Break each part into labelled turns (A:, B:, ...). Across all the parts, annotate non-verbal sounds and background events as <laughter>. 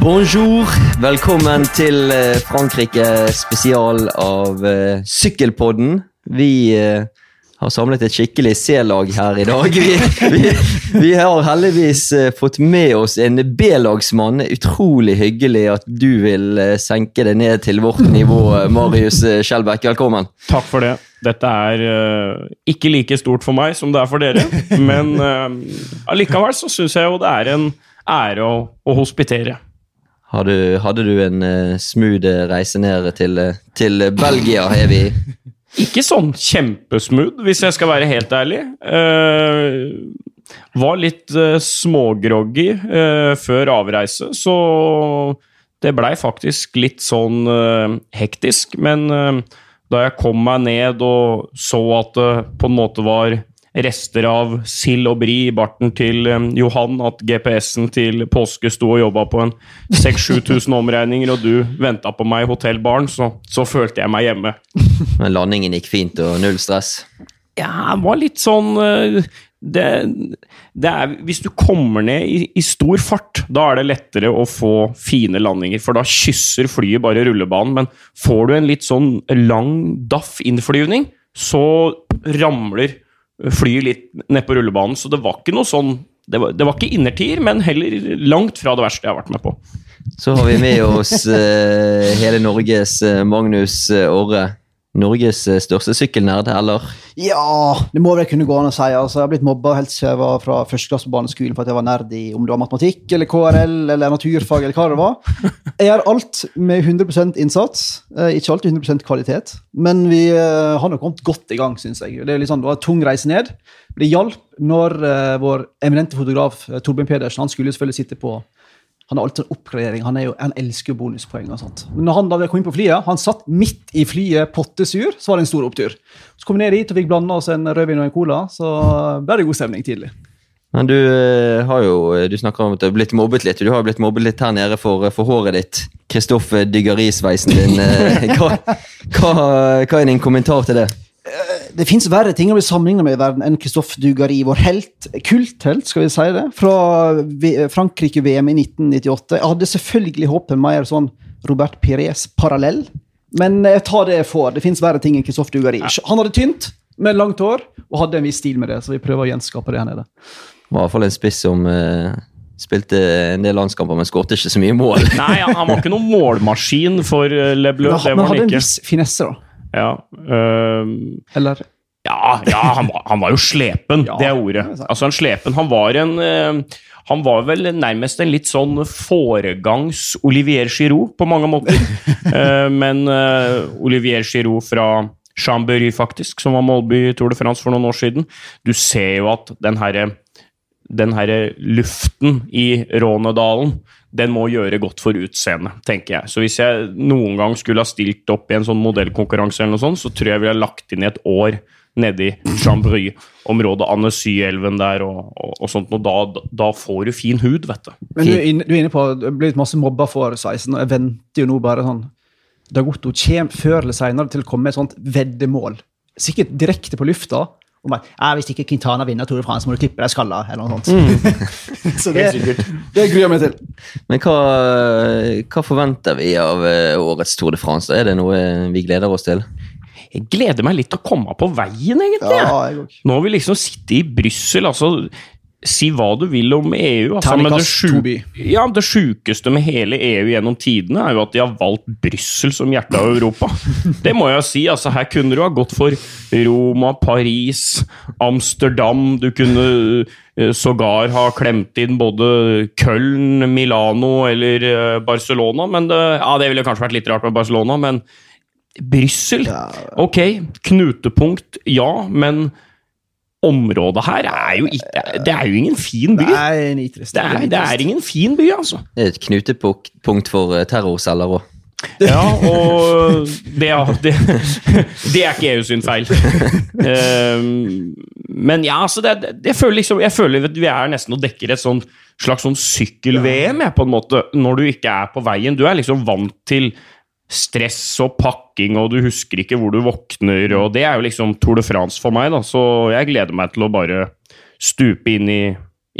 A: Bonjour. Velkommen til eh, Frankrike spesial av uh, Sykkelpodden. Vi uh, har samlet et skikkelig C-lag her i dag. Vi, vi, vi har heldigvis uh, fått med oss en B-lagsmann. Utrolig hyggelig at du vil senke det ned til vårt nivå, Marius Skjelbæk. Velkommen.
B: Takk for det. Dette er ikke like stort for meg som det er for dere, men allikevel så syns jeg jo det er en ære å, å hospitere.
A: Har du, hadde du en uh, smooth reise ned til, eh, til Belgia, er vi? <laughs>
B: Ikke sånn kjempesmooth, hvis jeg skal være helt ærlig. Uh, var litt uh, smågroggy uh, før avreise, så det blei faktisk litt sånn eh, hektisk. Men eh, da jeg kom meg ned og så at det på en måte var rester av sild og bri i barten til eh, Johan, at GPS-en til påske sto og jobba på en 6000-7000 omregninger, og du venta på meg i hotellbaren, så, så følte jeg meg hjemme.
A: Men landingen gikk fint og null stress.
B: Ja, det var litt sånn eh, det, det er, Hvis du kommer ned i, i stor fart, da er det lettere å få fine landinger, for da kysser flyet bare rullebanen. Men får du en litt sånn lang daff innflyvning, så ramler flyet litt ned på rullebanen. Så det var ikke noe sånn det var, det var ikke innertier, men heller langt fra det verste jeg har vært med på.
A: Så har vi med oss uh, hele Norges eh, Magnus Åre. Orre. Norges eh, største sykkelnerd, eller?
C: Ja, det må vel kunne gå an å si. Altså, jeg har blitt mobba helt siden jeg var fra første klasse på barneskolen for at jeg var nerd i om det var matematikk eller KRL eller naturfag eller hva det var. Jeg gjør alt med 100 innsats, eh, ikke alltid 100% kvalitet. Men vi eh, har nok kommet godt i gang, syns jeg. Det, sånn, det var en tung reise ned. Det hjalp når vår eminente fotograf Torbjørn Pedersen han skulle selvfølgelig sitte på han har alltid en oppgradering. Han, er jo, han elsker jo bonuspoeng. og sånt. Men når han da kom inn på flyet, han satt midt i flyet pottesur, så var det en stor opptur. Så kom vi ned dit og fikk blanda oss en rødvin og en cola, så ble det god stemning tidlig.
A: Men du eh, har jo Du snakker om at du har blitt mobbet litt. Du har jo blitt mobbet litt her nede for, for håret ditt. Kristoffer Dyggerisveisen din. eh, <laughs> Hva, hva, hva er din kommentar til det?
C: Det fins verre ting å bli sammenligna med i verden enn Christophe Dugari, vår helt, kulthelt, skal vi si det, fra Frankrike-VM i 1998. Jeg hadde selvfølgelig håpet mer sånn Robert Pires-parallell, men jeg tar det jeg får. Det fins verre ting enn Christophe Dugari. Han hadde tynt, med langt hår, og hadde en viss stil med det, så vi prøver å gjenskape det her nede.
A: Var i hvert fall en spiss som uh... spilte en del landskamper, men skåret ikke så mye mål.
B: Nei, han han var ikke noen målmaskin for eh, Le Bleu.
C: Men,
B: han,
C: men
B: var
C: hadde en viss finesse, da.
B: Ja, Uh,
C: Eller
B: Ja, ja han, var, han var jo slepen,
C: Ja, <laughs>
B: det er ordet. Altså en slepen, Han var en Han var vel nærmest en litt sånn foregangs Olivier Giroud på mange måter. Eh, <laughs> men eh, Olivier Giroud fra Chambéry, faktisk, som var Målby i Tour de France for noen år siden. Du ser jo at den herre den her luften i Rånedalen, den må gjøre godt for utseendet, tenker jeg. Så hvis jeg noen gang skulle ha stilt opp i en sånn modellkonkurranse, eller noe sånt, så tror jeg jeg ville ha lagt inn i et år nedi Chambry-området, Annecy-elven der og, og, og sånt, og da, da får du fin hud, vet du.
C: Men du er, inne, du er inne på at er blitt masse mobba for 16, og jeg venter jo nå bare sånn Dagotto kommer før eller senere til å komme med et sånt veddemål. Sikkert direkte på lufta. Om at 'Hvis ikke Quintana vinner Tour de France, må du klippe deg skalla.' eller noe sånt. <laughs> Så det,
B: er sikkert. <laughs>
C: det gruer jeg meg til.
A: Men hva, hva forventer vi av eh, årets Tour de France? Er det noe vi gleder oss til?
B: Jeg gleder meg litt til å komme på veien, egentlig.
C: Ja, jeg.
B: Nå har vi liksom sittet i Brussel, altså Si hva du vil om EU. Altså, men det,
C: Terningkast
B: sju-
C: to by.
B: ja, det sjukeste med hele EU gjennom tidene er jo at de har valgt Brussel som hjertet av Europa. <laughs> Det må jeg si. altså Her kunne du ha gått for Roma, Paris, Amsterdam. Du kunne uh, sågar ha klemt inn både Köln, Milano eller uh, Barcelona. Men det, ja, det ville kanskje vært litt rart med Barcelona, men Brussel Ok, knutepunkt, ja, men området her er jo ikke Det er jo ingen fin by.
C: Nei, nitrist.
B: Det er, det er ingen fin by, altså.
A: Det er et knutepunkt for eh, terrorceller òg.
B: Ja, og det, er- det, <laughs> det er ikke EU sin feil. Ehm, men ja, altså det, det, jeg, føler liksom, jeg føler at vi er nesten og dekker et sånt slags sånn sykkel-VM, på en måte, når du ikke er på veien. Du er liksom vant til stress og pakking, og du husker ikke hvor du våkner, og det er jo liksom Tour de France for meg, da, så jeg gleder meg til å bare stupe inn i,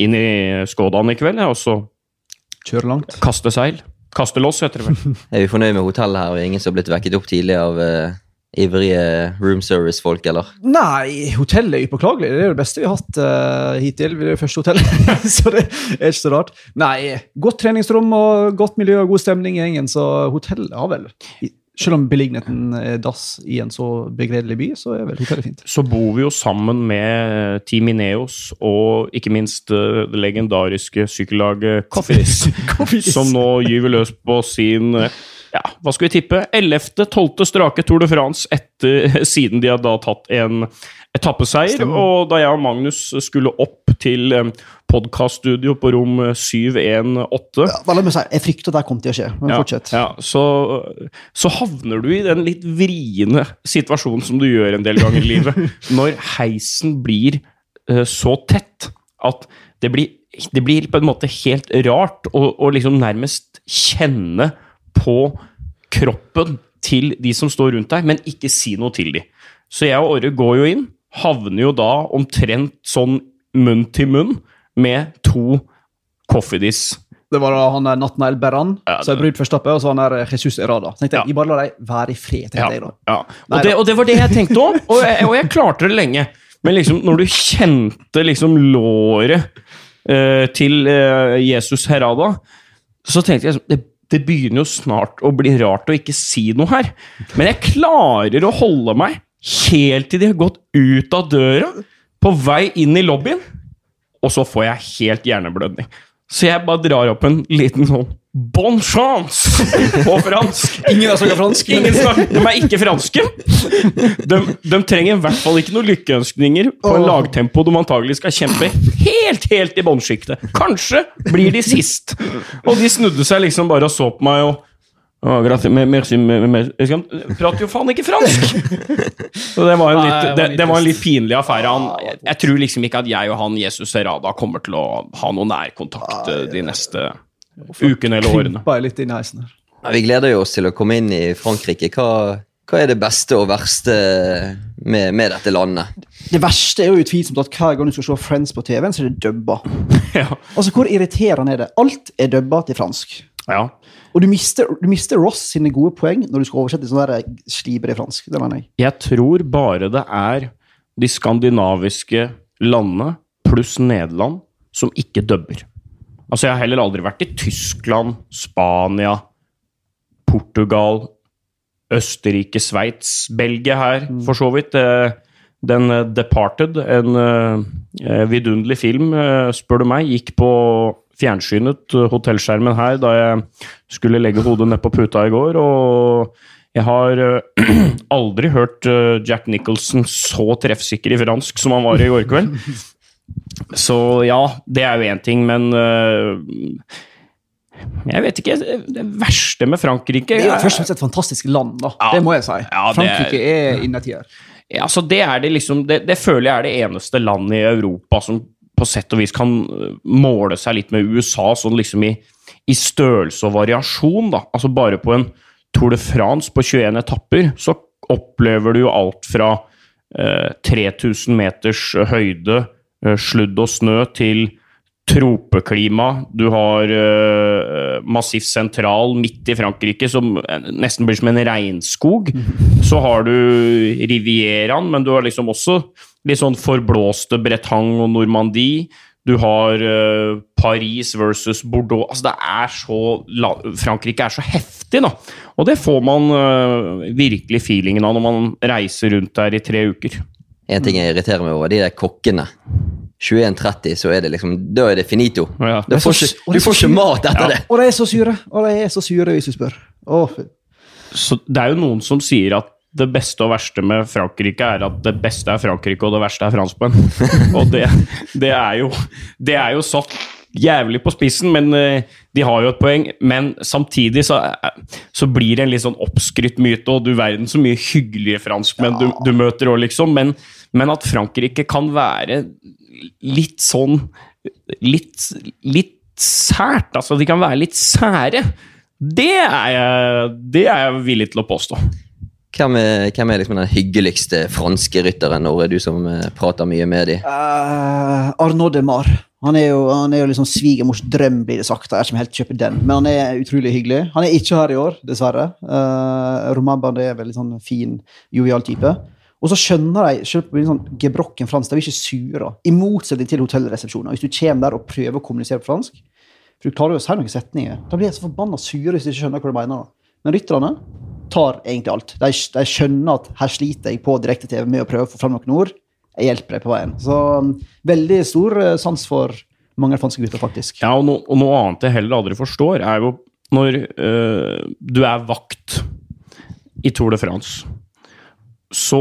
B: inn i Skådan i kveld, jeg, og så
C: Kjøre langt.
B: kaste seil. Kasteloss heter det vel. <laughs>
A: Er vi fornøyd med hotellet her, og ingen som har blitt vekket opp tidlig av eh, ivrige room service-folk, eller?
C: Nei, hotellet er upåklagelig. Det er jo det beste vi har hatt uh, hittil. Vi er jo første hotellet, <laughs> så det er ikke så rart. Nei, godt treningsrom og godt miljø og god stemning i gjengen, så hotellet har vel Selv om beliggenheten er dass i en så begredelig by, så er vel hotellet fint.
B: Så bor vi jo sammen med Team Ineos og ikke minst eh, det legendariske sykkellaget Coffees, <laughs> som nå gyver løs på sin eh, ja, hva skal vi tippe? 11.-12. strake Tour de France etter, <laughs> siden de har da tatt en etappeseier.
C: Stemmer.
B: Og da jeg og Magnus skulle opp til eh, podkaststudio på rom 718
C: Ja, hva la meg si, jeg frykter det kommer til å skje, men fortsett.
B: ja, så, så havner du i den litt vriene situasjonen som du gjør en del ganger i livet, <laughs> når heisen blir eh, så tett at det blir, det blir på en måte helt rart å, å liksom nærmest kjenne på kroppen til de som står rundt deg, men ikke si noe til dem. Så jeg og Orre går jo inn, havner jo da omtrent sånn munn til munn med to Coffeedis.
C: Det var da han Natnael Berran,
B: Ja,
C: som er brud for Stappe, og så han der Jesus Errada. Så tenkte jeg,
B: Ja.
C: bare la dem være i fred. tenkte jeg da.
B: Ja.
C: Nei
B: Og, det, og det var det jeg tenkte òg, og, og jeg klarte det lenge. Men liksom, når du kjente liksom låret uh, til uh, Jesus Herada, så tenkte jeg det, det begynner jo snart å bli rart å ikke si noe her. Men jeg klarer å holde meg helt til de har gått ut av døra, på vei inn i lobbyen, og så får jeg helt hjerneblødning. Så jeg bare drar opp en liten sånn Bon chance! <laughs> På fransk.
C: Ingen snakker fransk.
B: Ingen snakker, de er ikke franske. De, de trenger i hvert fall ikke noen lykkeønskninger på en lagtempo de antagelig skal kjempe helt, helt i bånnsjiktet. Kanskje blir de sist. Og de snudde seg liksom bare og så på meg og me- merci, me- me- jeg prater jo faen ikke fransk! <laughs> Så det var en litt,
C: det
B: det, var en litt pinlig affære. Han, jeg, jeg tror liksom ikke at jeg og han Jesus Serrada kommer til å ha noe nærkontakt eh, de neste ukene eller årene.
A: Vi gleder jo oss til å komme inn i Frankrike. Hva, hva er det beste og verste med, med dette landet?
C: Det verste er jo utvilsomt at hver gang du skal se Friends på TV-en, så er det dubba. <laughs>
B: Ja.
C: Altså, Hvor irriterende er det? Alt er dubba til fransk.
B: ja.
C: Og du mister, du mister Ross sine gode poeng når du skal oversette sånn der slibre fransk. Det mener jeg.
B: Jeg tror bare det er de skandinaviske landene pluss Nederland som ikke dubber. Altså, jeg har heller aldri vært i Tyskland, Spania, Portugal, Østerrike, Sveits, Belgia her, for så vidt. Eh, Den eh, Departed, en eh, vidunderlig film, eh, spør du meg, gikk på fjernsynet, eh, hotellskjermen her, da jeg skulle legge hodet ned på puta i går, og jeg har eh, <clears throat> aldri hørt eh, Jack Nicholson så treffsikker i fransk som han var i går kveld. <laughs> Så ja, det er jo én ting, men Jeg vet ikke. Det verste med Frankrike
C: Det er jo først og fremst et fantastisk land, da.
B: Ja.
C: Det må jeg si.
B: Ja, Frankrike er-
C: er innertier.
B: Ja, altså det er det liksom det, det føler jeg er det eneste landet i Europa som på sett og vis kan øh, måle seg litt med USA, sånn liksom i, i størrelse og variasjon, da. Altså bare på en Tour de France på 21 etapper, så opplever du jo alt fra eh, 3000 meters høyde, eh, sludd og snø, til tropeklima. Du har eh, Massif Sentral midt i Frankrike, som eh, nesten blir som en regnskog. <laughs> Så har du Rivieraen, men du har liksom også litt sånn forblåste Bretagne og Normandie. Du har uh, Paris versus Bordeaux. Altså, det er så la Frankrike er så heftig, da. Og det får man uh, virkelig feelingen av når man reiser rundt der i tre uker.
A: En ting jeg irriterer meg over, de der kokkene. 21.30, så er det liksom Da er det finito.
B: Ja.
A: Du får ikke, du får ikke mat etter
B: Ja.
A: det.
C: Og de er så sure! Og de er så sure, hvis du spør. Å.
B: Så det er jo noen som sier at det beste og verste med Frankrike er at det beste er Frankrike, og det verste er franskmenn. <laughs> og det, det, er jo, det er jo satt jævlig på spissen, men eh, de har jo et poeng. Men samtidig så, er- så blir det en litt sånn oppskrytt myte, og du verden så mye hyggelige franskmenn du, du møter òg, liksom. Men, men at Frankrike kan være litt sånn Litt, litt sært. Altså, de kan være litt sære. Det er jeg, det er jeg villig til å påstå.
A: Hvem er, hvem er liksom den hyggeligste franske rytteren, Åre, du som eh, prater mye med dem?
C: Uh, Arnaud Demar. Han er jo, jo liksom svigermors drøm, blir det sagt. Jeg er ikke helt kjøper den, men han er utrolig hyggelig. Han er ikke her i år, dessverre. Uh, Romain Bardet er veldig sånn fin, jovial type. Og så skjønner de selv sånn gebrokken fransk, de er ikke sure. I motsetning til hotellresepsjoner. Hvis du kommer der og prøver å kommunisere på fransk, for du klarer jo å si noen setninger, da blir de så forbanna sure hvis de ikke skjønner hva du mener. Men rytterne tar egentlig alt. De, de skjønner at her sliter jeg på direkte-TV med å prøve å få fram noen ord. Jeg hjelper deg på veien. Så um, veldig stor uh, sans for mange franske gutter, faktisk.
B: Ja, og, no, og, noe annet jeg heller aldri forstår, er jo når øh, du er vakt i Tour de France, så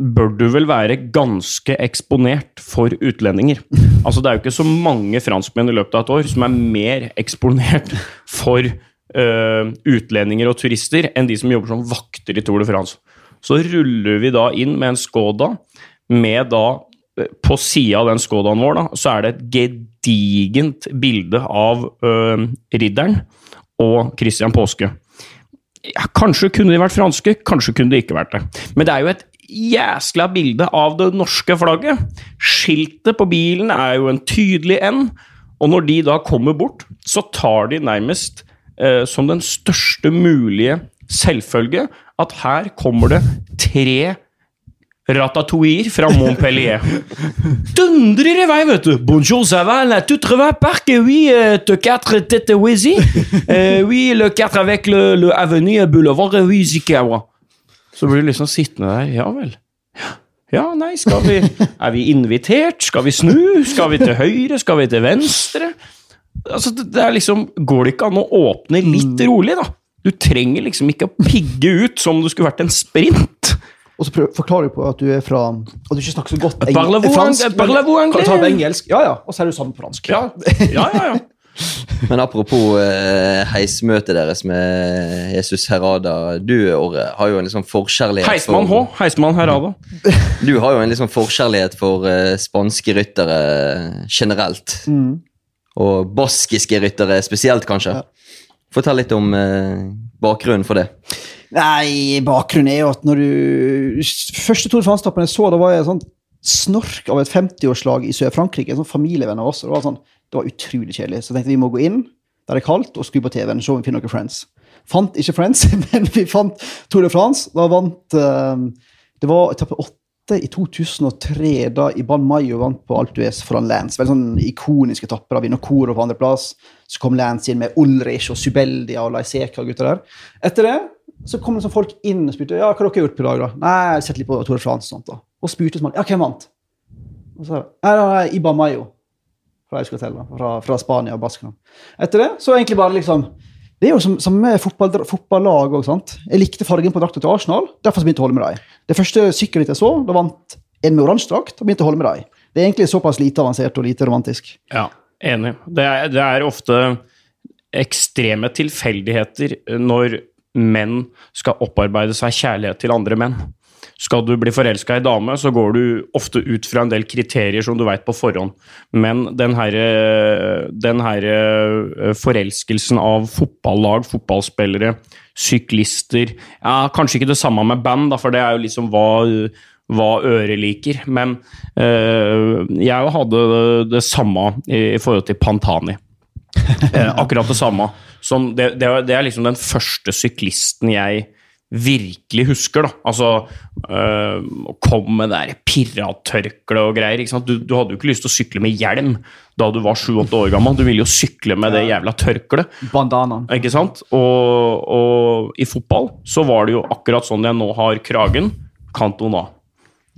B: bør du vel være ganske eksponert for utlendinger. <laughs> Altså, det er jo ikke så mange franskmenn i løpet av et år som er mer eksponert for uh, utlendinger og turister enn de som jobber som vakter i Tour de France. Så ruller vi da inn med en Skoda, med da uh, På sida av den Skodaen vår da, så er det et gedigent bilde av uh, ridderen og Christian Påske. Ja, kanskje kunne de vært franske, kanskje kunne de ikke vært det. Men det er jo et jæskla bilde av det norske flagget. Skiltet på bilen er jo en tydelig N, og når de da kommer bort, så tar de nærmest eh, som den største mulige selvfølge at her kommer det tre ratatouiller fra Montpellier. <laughs> Dundrer i vei, vet du! Bonjour, ça va? La toute va parc? Oui, euh, te quatre tete wezi? <laughs> Euh, oui, le quatre avec le, le avenue boulevard, oui, zikawa. Så blir du liksom sittende der. Ja vel. Ja, nei, skal vi Er vi invitert? Skal vi snu? Skal vi til høyre? Skal vi til venstre? Altså, det er liksom Går det ikke an å åpne litt
C: Mm.
B: rolig, da? Du trenger liksom ikke å pigge ut som om det skulle vært en sprint.
C: Og så prøv, forklarer du på at du er fra At du ikke snakker så godt
B: Parlez-vous
C: fransk.
B: parlez-vous?
C: Kan du ta det engelsk? Ja, ja. Og så er du sammen på fransk.
B: Ja, ja, ja. ja. <laughs>
A: Men apropos eh, heismøtet deres med Jesus Herada. Du, Åre, har jo en liksom forkjærlighet
B: Heismann H. Heismann Herada. <laughs>
A: Du har jo en liksom forkjærlighet for eh, spanske ryttere generelt.
C: Mm.
A: Og baskiske ryttere spesielt, kanskje.
C: Ja.
A: Fortell litt om eh, bakgrunnen for det.
C: Nei, bakgrunnen er jo at når du Første Tour de France-toppen jeg så, da var jeg sånn snork av et 50-årslag i Sør-Frankrike. En sånn familievenn av oss. Det var, sånn, det var utrolig kjedelig. Så jeg tenkte vi må gå inn der det er kaldt, og skru på TV-en. Se om vi finner noen Friends. Fant ikke Friends, <laughs> men vi fant Tour de France. Da vant eh, Det var etappe åtte i 2003, da Iban Mayo vant på Altues foran Lance. Veldig sånn ikoniske etapper. Da vinner Koro på andreplass. Så kom Lance inn med Ulrich og Subeldia og Laiseka og gutter der. Etter det så kom det sånn folk inn og spurte ja, hva har dere gjort på i dag. da? Nei, jeg har sett litt på Tore Frans og Sånt, da. Og spurte som man, ja, hvem vant? Og så nei, nei, Iban Mayo fra fra, fra Spania og Baskeland. Etter det så egentlig bare liksom Det er jo som, som med fotball, fotballag òg. Jeg likte fargen på drakta til Arsenal, derfor begynte jeg å holde med dem. Det første sykkelrittet jeg så, da vant en med oransje drakt, og begynte å holde med dem. Det er egentlig såpass lite avansert og lite romantisk.
B: Ja, enig. Det er, det er ofte ekstreme tilfeldigheter når menn skal opparbeide seg kjærlighet til andre menn. Skal du bli forelska i dame, så går du ofte ut fra en del kriterier som du veit på forhånd. Men den herre den her eh, forelskelsen av fotballag, fotballspillere, syklister ja, Kanskje ikke det samme med band, for det er jo liksom hva hva øret liker, men øh, jeg hadde det samme i, i forhold til Pantani. Eh, akkurat det samme. Som det, det er liksom den første syklisten jeg virkelig husker. da. Altså, øh, komme med det pirattørkle og greier. ikke? Du, du hadde jo ikke lyst til å sykle med hjelm da du var sju-åtte år gammel. Du ville jo sykle med det jævla tørkleet.
C: Bandanaen.
B: Ikke sant? Og, og i fotball så var det jo akkurat sånn jeg nå har kragen. Cantona.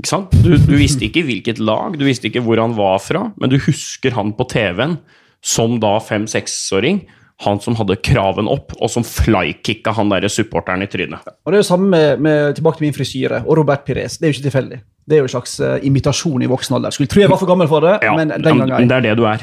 B: Ikke sant? Du, du visste ikke hvilket lag, du visste ikke hvor han var fra, men du husker han på TV-en som da fem-seksåring. Han som hadde kraven opp, og som flykicka han der supporteren i trynet.
C: Og det er jo samme med, med tilbake til min frisyre og Robert Pires. Det er jo ikke tilfeldig. Det er jo en slags eh, imitasjon i voksen alder. Skulle tro jeg var for gammel for det,
B: Ja,
C: men den gangen
B: jeg... det er det du er.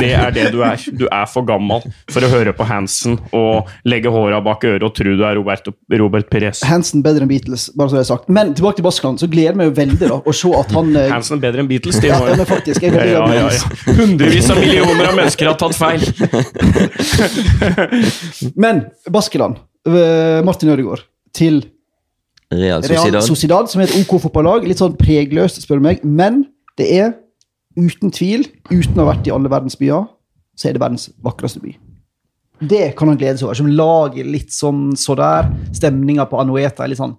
B: Det er det du er. Du er for gammel for å høre på Hansen og legge håra bak øret og tro du er Robert, Robert Perez.
C: Hansen bedre enn Beatles, bare så det er sagt. Men tilbake til Baskeland, så gleder jeg meg jo veldig da, å se at han eh,
B: Hansen bedre enn Beatles, de
C: Ja,
B: var
C: men faktisk, jeg
B: ja, ja, ja. Hundrevis av millioner av mennesker har tatt feil. <laughs>
C: Men Baskeland, eh, Martin Ødegaard, til
A: Real
C: Real
A: Sociedad.
C: Sociedad, som er et OK fotballag. Litt sånn pregløst, spør du meg. Men det er uten tvil, uten å ha vært i alle verdens byer, så er det verdens vakreste by. Det kan han glede seg over. Som lager litt sånn så der. Stemninga på Anueta er litt sånn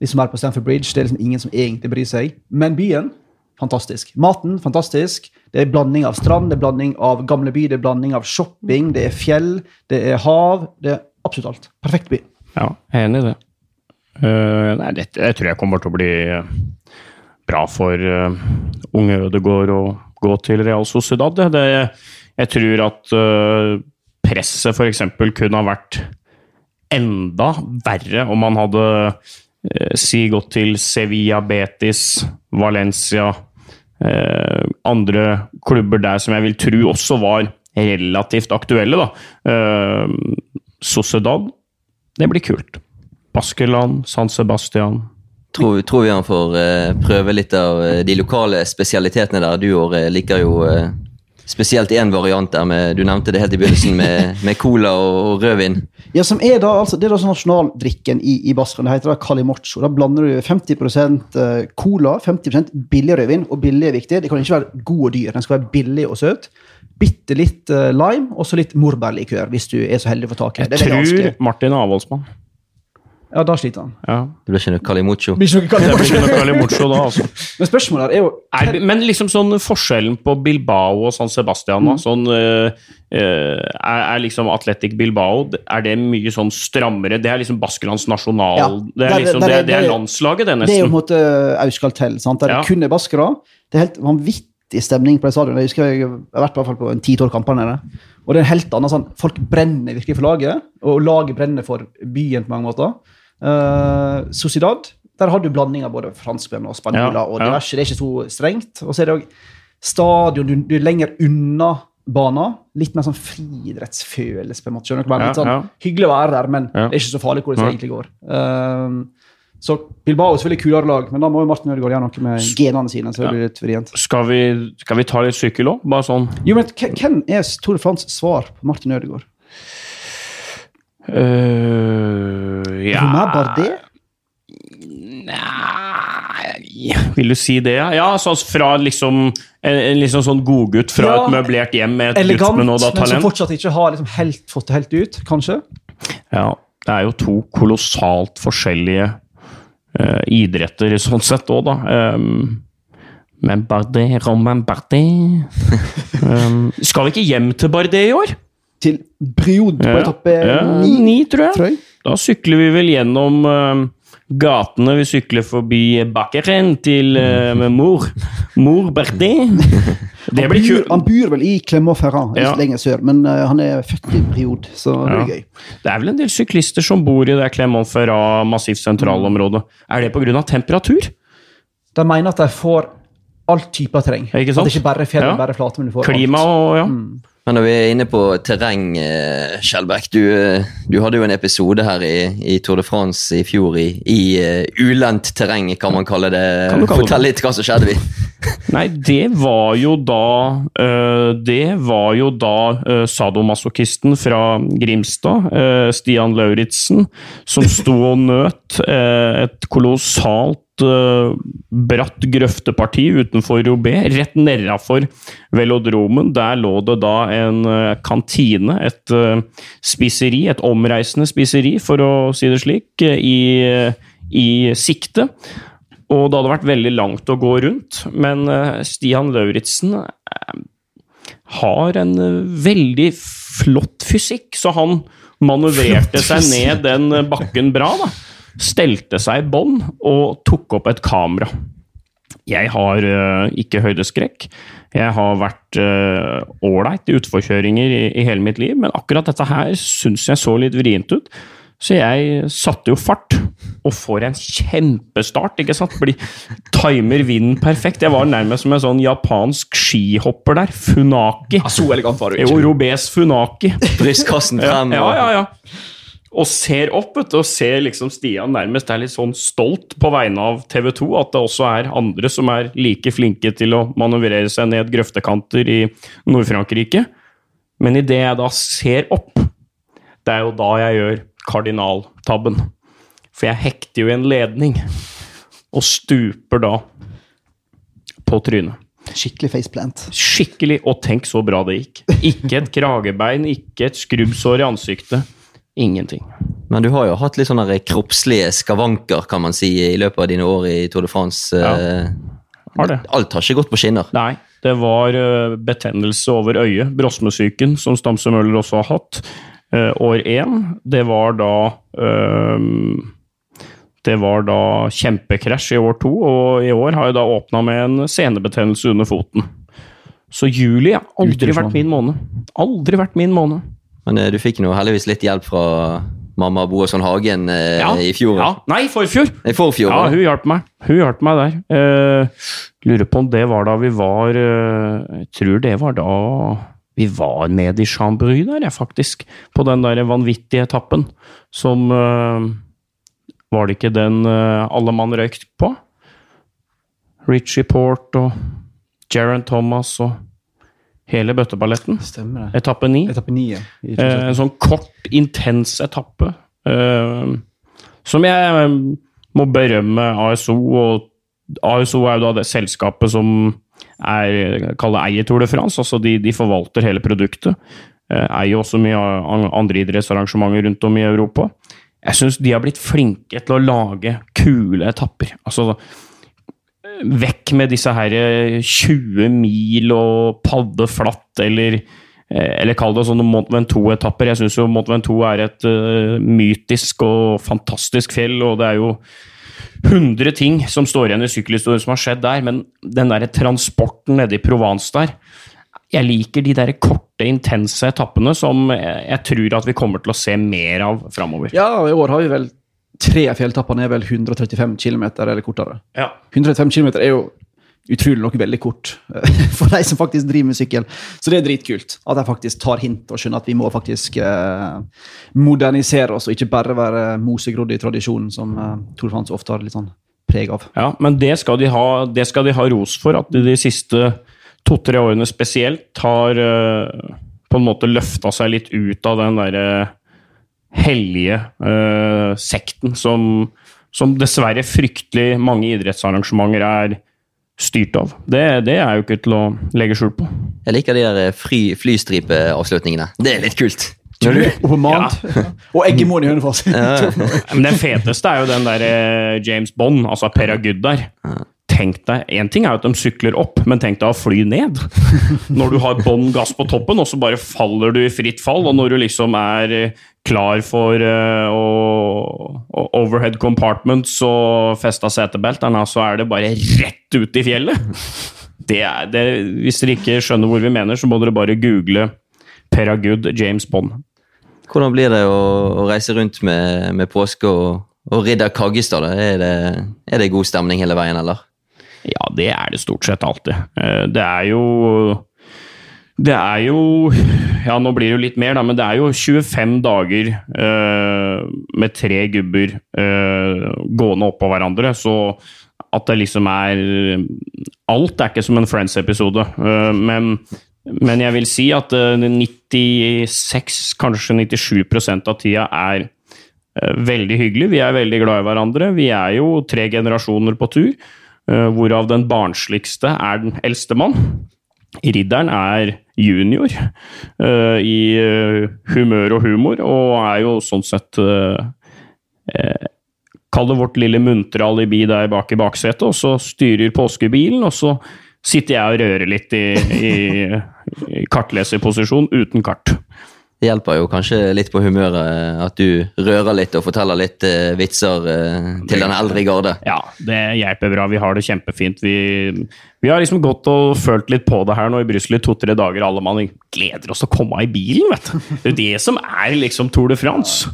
C: liksom som her på Stamford Bridge. Det er liksom ingen som egentlig bryr seg. Men byen fantastisk. Maten fantastisk. Det er blanding av strand, det er blanding av gamle by, det er blanding av shopping, det er fjell, det er hav. Det er absolutt alt. Perfekt by.
B: Ja, jeg er enig i det. Uh, nei, dette jeg tror jeg kommer til å bli bra for uh, unge Ødegaard å gå til Real Sociedad. Det, jeg tror at uh, presset f.eks. kunne ha vært enda verre om man hadde uh, si gått til Sevilla, Betis, Valencia eh, Andre klubber der som jeg vil tro også var relativt aktuelle. da. Eh, Sociedad, det blir kult. Baskeland, San Sebastian.
A: Tror, tror vi han får eh, prøve litt av eh, de lokale spesialitetene der. Du Åre, liker jo eh, spesielt én variant der med, du nevnte det helt i begynnelsen, med, <laughs> med cola og, og, rødvin.
C: Ja, som er da, altså, Det er da sånn nasjonaldrikken i, i Basken. Det heter da calimocho. Da blander du 50% cola, 50% billig rødvin. Og billig er viktig. Det kan ikke være god og dyr, den skal være billig og søt. Bitte litt uh, lime og så litt morbærlikør, hvis du er så heldig å få tak i
B: det. Jeg tror Martin Avholdsmann.
C: Ja, da sliter han.
B: Ja.
A: Det blir ikke noe Calimocho.
C: Blir
B: ikke noe Calimocho da, altså. <laughs>
C: Men spørsmålet er jo
B: er, Men liksom sånn forskjellen på Bilbao og San Sebastian, mm. sånn uh, er, er, liksom Atletic Bilbao er det mye sånn strammere? Det er liksom Baskelands nasjonal... Ja, det, er liksom, det, det, er landslaget, det, nesten.
C: Det er jo på en måte Auskaltell, sant? der ja. det kun er baskere. Det er helt vanvittig stemning på det stadionet. Jeg husker jeg har vært på, på en ti-tolv kamper nede. Og det er en helt annen sånn, Folk brenner virkelig for laget, og laget brenner for byen på mange måter. Uh, Sociedad, der har du blanding av både franskmenn og spanjoler. Ja, og diverse, Det er ikke så strengt. Og så er det òg stadion du, du, er lenger unna banen. Litt mer sånn friidrettsfølelse. på en måte, skjønner du? Litt sånn, Hyggelig å være der, men det er ikke så farlig hvor det egentlig går. Uh, så Bilbao er selvfølgelig kulere lag, men da må jo Martin Ødegaard gjøre noe med genene sine. så det blir litt vrient.
B: Skal vi, skal vi ta litt sykkel òg? Bare sånn.
C: Jo, men Hvem er Tore Frans svar på Martin Ødegaard?
B: Uh, ja
C: Romain Bardet?
B: Nei Vil du si det, ja? Så fra liksom en, en liksom sånn godgutt fra ja, et møblert hjem med et
C: gudsbenåda talent. Men som fortsatt ikke har liksom helt, fått det helt ut, kanskje?
B: Ja. Det er jo to kolossalt forskjellige uh, idretter sånn sett òg, da. Um, men Bardet, Romain Bardet um, <laughs> Skal vi ikke hjem til Bardet i år?
C: Til Briod på
B: ja.
C: etappe
B: ja,
C: ni,
B: ni, tror jeg. Tror jeg. Da sykler vi vel gjennom uh, gatene. Vi sykler forbi Bakkeren til uh, mor. Mor Bertin. <laughs>
C: Det blir kult. Han bor vel i Clermont-Ferrand, ja. lenger sør, men uh, han er født i Briod, så det blir gøy.
B: Det er vel en del syklister som bor i det Clermont-Ferrand, massivt sentralområdet. Er det pga. temperatur?
C: De mener at de får all type terreng. Ikke sant? At det ikke bare er fjell, ja. bare flate, men du får
B: Klima
C: alt.
B: og ja. Mm.
A: Men når vi er inne på terreng, Skjelbæk, du, eh, du, hadde jo en episode her i, i Tour de France i fjor i, i uh, ulendt terreng, kan man kalle det. Fortell litt hva som skjedde. vi. <laughs>
B: Nei, det var jo da uh, Det var jo da uh, sadomasochisten fra Grimstad, uh, Stian Lauritzen, som <laughs> sto og nøt et kolossalt bratt grøfteparti utenfor Robé, rett nedafor velodromen. Der lå det da en kantine, et spiseri, et omreisende spiseri, for å si det slik, i, i sikte. Og det hadde vært veldig langt å gå rundt, men Stian Lauritzen har en veldig flott fysikk, så han manøvrerte seg ned den bakken bra, da stelte seg i bånn og tok opp et kamera. Jeg har ikke høydeskrekk. Jeg har vært ålreit i utforkjøringer i, i, hele mitt liv, men akkurat dette her syns jeg så litt vrient ut. Så jeg satte jo fart, og får en kjempestart. ikke sant? Blir, timer vinden perfekt. Jeg var nærmest som en sånn japansk skihopper der. Funaki.
C: Ja, så elegant var du
B: ikke. Jo, Robes Funaki.
A: Brystkassen frem.
B: Ja, ja, ja og ser opp vet, og ser liksom Stian nærmest er litt sånn stolt på vegne av TV 2. At det også er andre som er like flinke til å manøvrere seg ned grøftekanter i Nord-Frankrike. Men idet jeg da ser opp, det er jo da jeg gjør kardinaltabben. For jeg hekter jo i en ledning, og stuper da på trynet.
C: skikkelig faceplant.
B: Skikkelig. Og tenk så bra det gikk. Ikke et kragebein, ikke et skrubbsår i ansiktet. Ingenting.
A: Men du har jo hatt litt sånne kroppslige skavanker, kan man si, i løpet av dine år i Tour de France.
B: Ja.
A: Eh,
B: Har det.
A: Alt har ikke gått på skinner.
B: Nei, det var eh, betennelse over øyet, brosmesyken, som Stamse Møller også har hatt. Eh, år én, det var da eh, Det var da kjempekrasj i år to, og i år har jeg da åpna med en senebetennelse under foten. Så juli har aldri vært min måned. Aldri vært min måned.
A: Men eh, du fikk nå heldigvis litt hjelp fra mamma Boasson Hagen eh, i fjor.
B: Ja. Nei, forfjor!
A: I forfjor.
B: Ja, hun hjalp meg. Hun hjalp meg der. Eh, lurer på om det var da vi var eh, Jeg tror det var da vi var nede i Chambry der, jeg, faktisk. På den der vanvittige etappen som eh, Var det ikke den eh, alle mann røykt på? Richie Port og Jaron Thomas og hele bøtteballetten.
C: Stemmer det.
B: Etappe ni.
C: Etappe 9 ja,
B: Eh, en sånn kort, intens etappe. eh, som jeg må berømme ASO, og ASO er jo da det selskapet som er, kaller eier Tour de France. altså De, de forvalter hele produktet. Eh, eier også mye andre idrettsarrangementer rundt om i Europa. Jeg syns de har blitt flinke til å lage kule etapper. Altså vekk med disse her eh, 20 mil og padde flatt, eller, eh, eller kall det sånne Mont Ventoux-etapper. Jeg syns jo Mont Ventoux er et uh, mytisk og fantastisk fjell, og det er jo 100 ting som står igjen i sykkelhistorien som har skjedd der, men den der transporten nede i Provence der Jeg liker de der korte, intense etappene som jeg, jeg tror at vi kommer til å se mer av framover.
C: Ja, i år har vi vel tre av fjelltappene er vel 135 km eller kortere.
B: Ja.
C: 135 km er jo utrolig nok veldig kort <laughs> for de som faktisk driver med sykkel. Så det er dritkult at de faktisk tar hint og skjønner at vi må faktisk eh, modernisere oss og ikke bare være mosegrodd i tradisjonen, som eh, Tor Frans ofte har litt sånn preg av.
B: Ja, men det skal de ha, skal de ha ros for, at de de siste to-tre årene spesielt har eh, på en måte løfta seg litt ut av den derre hellige eh, sekten som, som dessverre fryktelig mange idrettsarrangementer er styrt av. Det, det er jo ikke til å legge skjul på.
A: Jeg liker de der fly, flystripeavslutningene. Det er litt kult. Når du, <laughs>
C: Og på mat. Og eggemoren i Hønefoss. <laughs>
B: Men den feteste er jo den der eh, James Bond, altså Per Agud der. Tenk deg, En ting er jo at de sykler opp, men tenk deg å fly ned. <laughs> Når du har bånn gass på toppen, og så bare faller du i fritt fall. Og når du liksom er eh, klar for eh, å, overhead compartments og festa setebeltene, så er det bare rett ut i fjellet. <laughs> Det er, det, hvis dere ikke skjønner hvor vi mener, så må dere bare google Peragud James Bond.
A: hvordan blir det å, å reise rundt med, med påske og, og Ridder Kaggestad? Er det, er det god stemning hele veien, eller?
B: Ja, det er det stort sett alltid. Eh, Det er jo Det er jo <laughs> Ja, nå blir det jo litt mer, da, men det er jo 25 dager eh, med tre gubber eh, gående oppå hverandre, så at det liksom er Alt er ikke som en Friends-episode, eh, men, men jeg vil si at eh, 96, kanskje 97% av tida er eh, veldig hyggelig. Vi er veldig glad i hverandre. Vi er jo tre generasjoner på tur. Uh, hvorav den barnsligste er den eldste mann. Ridderen er junior uh, i uh, humør og humor, og er jo sånn sett Kall det vårt lille muntre alibi der bak i baksetet, og så styrer påskebilen, og så sitter jeg og rører litt i, i, i kartleserposisjon uten kart.
A: Det hjelper jo kanskje litt på humøret at du rører litt og forteller litt eh, vitser eh, til den eldre garde.
B: Ja, det hjelper bra. Vi har det kjempefint. Vi, vi har liksom gått og følt litt på det her nå i Brussel i to-tre dager. Alle mann gleder oss til å komme i bilen, vet du. Det er jo det som er liksom Tour de France.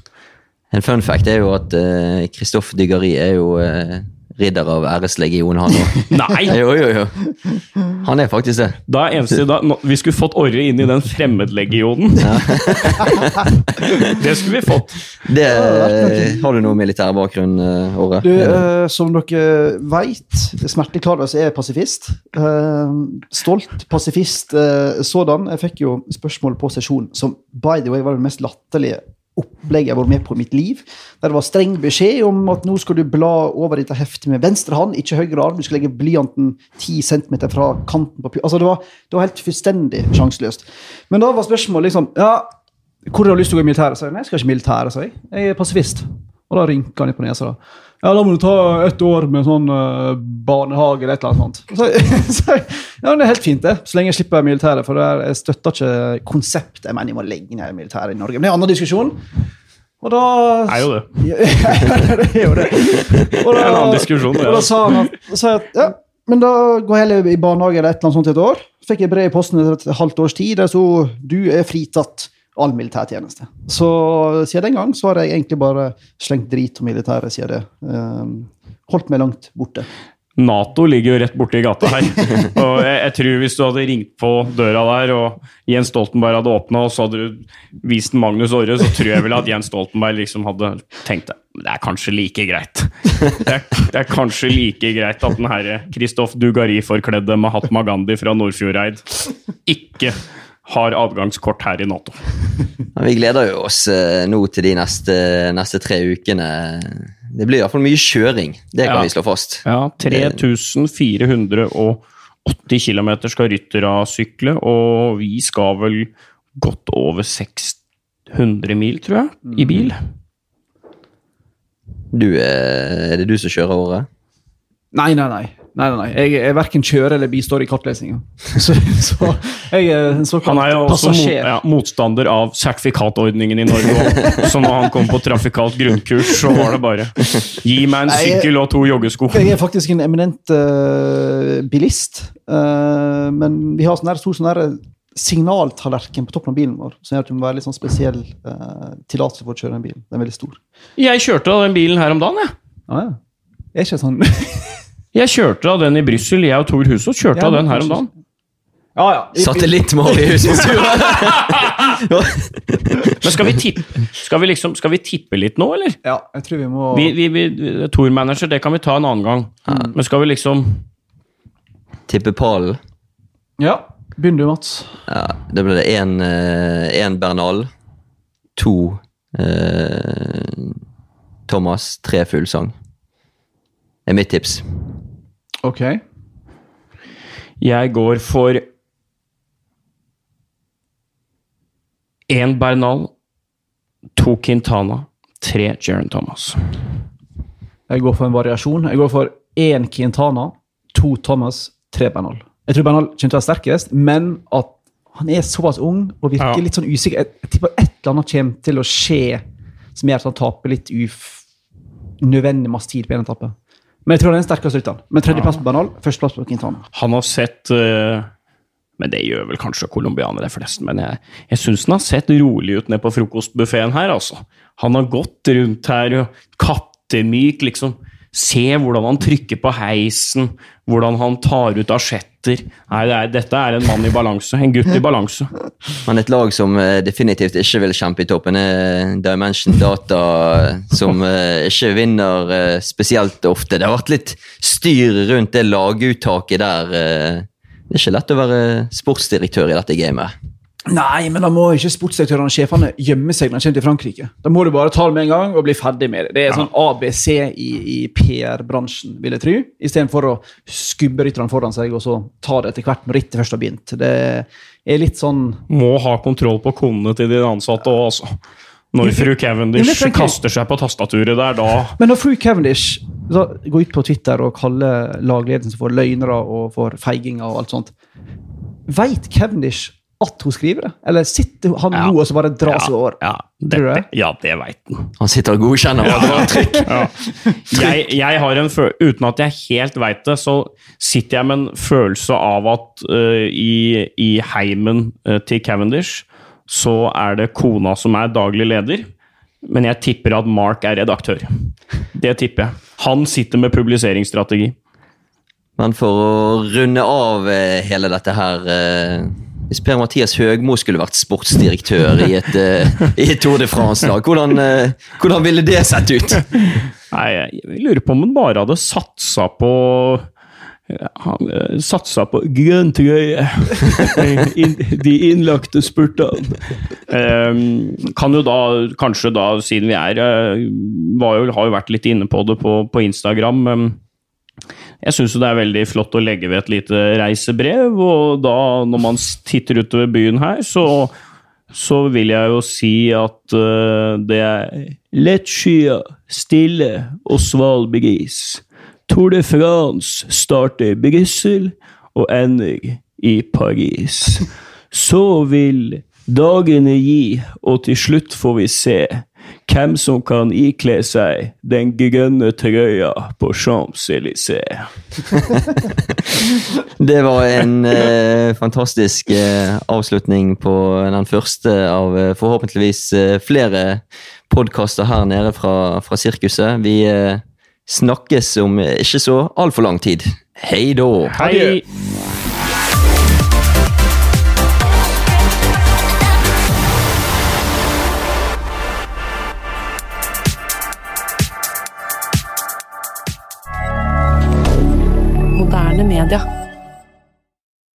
A: En fun fact er jo at eh, Christophe Dygari er jo eh, ridder av æreslegion, han òg. <laughs>
B: Nei!
A: jo, jo, jo. Han er faktisk det.
B: Da er eneste da, nå- Vi skulle fått Orre inn i den fremmedlegionen. <laughs> det skulle vi fått.
A: det eh, har du noe militær bakgrunn, Orre? Åre?
C: Du, uh, som dere veit, smertelig klar over, så er pasifist. Uh, stolt pasifist uh, sådan. Jeg fikk jo spørsmål på sesjon som by the way var det mest latterlige opplegg jeg var med på i mitt liv. Der det var streng beskjed om at nå skal du bla over dette heftet med venstre hånd, ikke høyre arm. Du skal legge blyanten 10 cm fra kanten på Altså, det var, det var helt fullstendig sjanseløst. Men da var spørsmålet liksom Ja, hvor har du lyst til å gå i militæret? Nei, jeg skal ikke i militæret, sa jeg. Jeg er pasifist. Og da rynka han litt på nesa. da. Ja, da må du ta ett år med sånn uh, barnehage eller et eller annet sånt. Så, <laughs> så, ja, men Det er helt fint, det. Så lenge jeg slipper militæret. For er, jeg støtter ikke konseptet. Jeg mener, jeg må legge ned militæret i Norge. Men det er en annen diskusjon. Og da
B: Er jo det. <laughs>
C: Det er jo det. Og
B: er en annen diskusjon, det,
C: Og da sa han at, sa jeg at ja, men da går jeg heller i barnehage eller et eller annet sånt i et år. Så fikk jeg brev i posten etter et halvt års tid der så du er fritatt all militærtjeneste. Så siden den gang så har jeg egentlig bare slengt drit om militæret sier det. Um, holdt meg langt borte.
B: Nato ligger jo rett borti gata her. <laughs> Og jeg, jeg tror hvis du hadde ringt på døra der, og Jens Stoltenberg hadde åpna, og så hadde du vist Magnus Orre, så tror jeg vel at Jens Stoltenberg liksom hadde tenkt det er kanskje like greit. Det er, det er kanskje like greit at den herre Kristoff Dugari-forkledde Mahatma Gandhi fra Nordfjordeid ikke har adgangskort her i Nato.
A: Vi gleder jo oss eh, nå til de neste, neste tre ukene. Det blir iallfall mye kjøring. Det kan
B: Ja.
A: vi slå fast.
B: Ja, 3480 km skal ryttere sykle, og vi skal vel godt over 600 mil, tror jeg, i bil.
A: Du, eh, er det du som kjører året?
C: Nei, nei, nei. Nei, nei, nei. Jeg, jeg verken kjører eller bistår i kartlesinga. <laughs> Så, så jeg er en såkalt passasjer.
B: Han er jo også mot, ja, motstander av sertifikatordningen i Norge også. <laughs> Så når han kom på trafikalt grunnkurs, så var det bare Gi meg en
C: Nei,
B: sykkel og to joggesko.
C: Jeg er faktisk en eminent uh, bilist, uh, men vi har sånn stor sånn her signaltallerken på toppen av bilen vår, som gjør at du må være litt sånn spesiell uh, tillatelse for å kjøre den bilen. Den er veldig stor.
B: Jeg kjørte den bilen her om dagen, jeg.
C: Ah, ja. Er ikke sånn <laughs>
B: Jeg kjørte av den i Brussel, jeg og Tor Husås kjørte
C: Ja,
B: av den her om dagen.
C: Ja, ja.
A: Satellittmål i tur! <laughs>
B: Men skal vi tippe, skal vi liksom, skal vi tippe litt nå, eller?
C: Ja, jeg tror vi må
B: Vi, vi, vi, Tour-manager, det kan vi ta en annen gang. Men skal vi liksom
A: Tippe pallen.
C: Ja. Begynn du, Mats.
A: Ja, da ble det én Bernal, to eh, Thomas, tre fullsang. Det er mitt tips.
C: Ok.
B: Jeg går for én Bernal, to Quintana, tre Jaron Thomas.
C: Jeg går for en variasjon. Jeg går for én Quintana, to Thomas, tre Bernal. Jeg tror Bernal kommer til å være sterkest, men at han er såpass ung og virker
B: Ja.
C: litt sånn usikker. Jeg, jeg tipper et eller annet kommer til å skje som gjør at han taper litt uf unødvendig masse tid på en etappe. Men jeg tror det er den sterkeste rytteren. Men tredjeplass på Bernal, førsteplass på Quintana.
B: Han har sett eh, Men det gjør vel kanskje colombianere flest, men jeg, jeg syns han har sett rolig ut nede på frokostbuffeen her, altså. Han har gått rundt her og kattemyk, liksom. Se hvordan han trykker på heisen, hvordan han tar ut asjetter. Nei, det er, dette er en mann i balanse. En gutt i balanse.
A: Men et lag som eh, definitivt ikke vil kjempe i toppen, er Dimension Data, som eh, ikke vinner eh, spesielt ofte. Det har vært litt styr rundt det laguttaket der. eh. Det er ikke lett å være sportsdirektør i dette gamet.
C: Nei, men da må ikke sportsdirektørene og sjefene gjemme seg når de kommer til Frankrike. Da må du bare ta det med en gang og bli ferdig med det. Det er sånn ABC i, i PR-bransjen, vil jeg tro. Istedenfor å skubbe rytterne foran seg og så ta det etter hvert når rittet først har begynt. Det er litt sånn
B: Må ha kontroll på konene til de ansatte òg, altså. Når fru Cavendish kaster seg på tastaturet der, da
C: Men når fru Cavendish går ut på Twitter og kaller lagledelsen for løgnere og for feiginger og alt sånt, veit Cavendish at hun skriver det? Eller sitter han
B: Ja.
C: nå og så bare drar seg over?
B: Ja, det,
C: det?
B: ja, det veit han.
A: Han sitter og godkjenner og drar trykk.
B: Ja. Jeg, jeg har en føl Uten at jeg helt veit det, så sitter jeg med en følelse av at uh, i, i heimen uh, til Cavendish så er det kona som er daglig leder. Men jeg tipper at Mark er redaktør. Det tipper jeg. Han sitter med publiseringsstrategi.
A: Men for å runde av eh, hele dette her eh, Hvis Per-Mathias Høgmo skulle vært sportsdirektør i et, eh, i et Tour de France-lag, hvordan, eh, hvordan ville det sett ut?
B: Nei, jeg lurer på om han bare hadde satsa på han eh, satsa på grønn trøye. Inn- De innlagte spurtene. Eh, kan jo da, kanskje da, siden vi er eh, jo, Har jo vært litt inne på det på, på Instagram. Jeg syns det er veldig flott å legge ved et lite reisebrev, og da, når man titter utover byen her, så, så vil jeg jo si at uh, det er lett lettskya, stille og sval bris. Tour de France starter i Brussel og ender i Paris. <laughs> Så vil dagene gi, og til slutt får vi se hvem som kan ikle seg den grønne trøya på Champs-Élysées. <laughs>
A: Det var en eh, fantastisk eh, avslutning på den første av eh, forhåpentligvis eh, flere podkaster her nede fra, fra sirkuset. Vi eh, snakkes om ikke så altfor lang tid. Hei da!
B: Hei!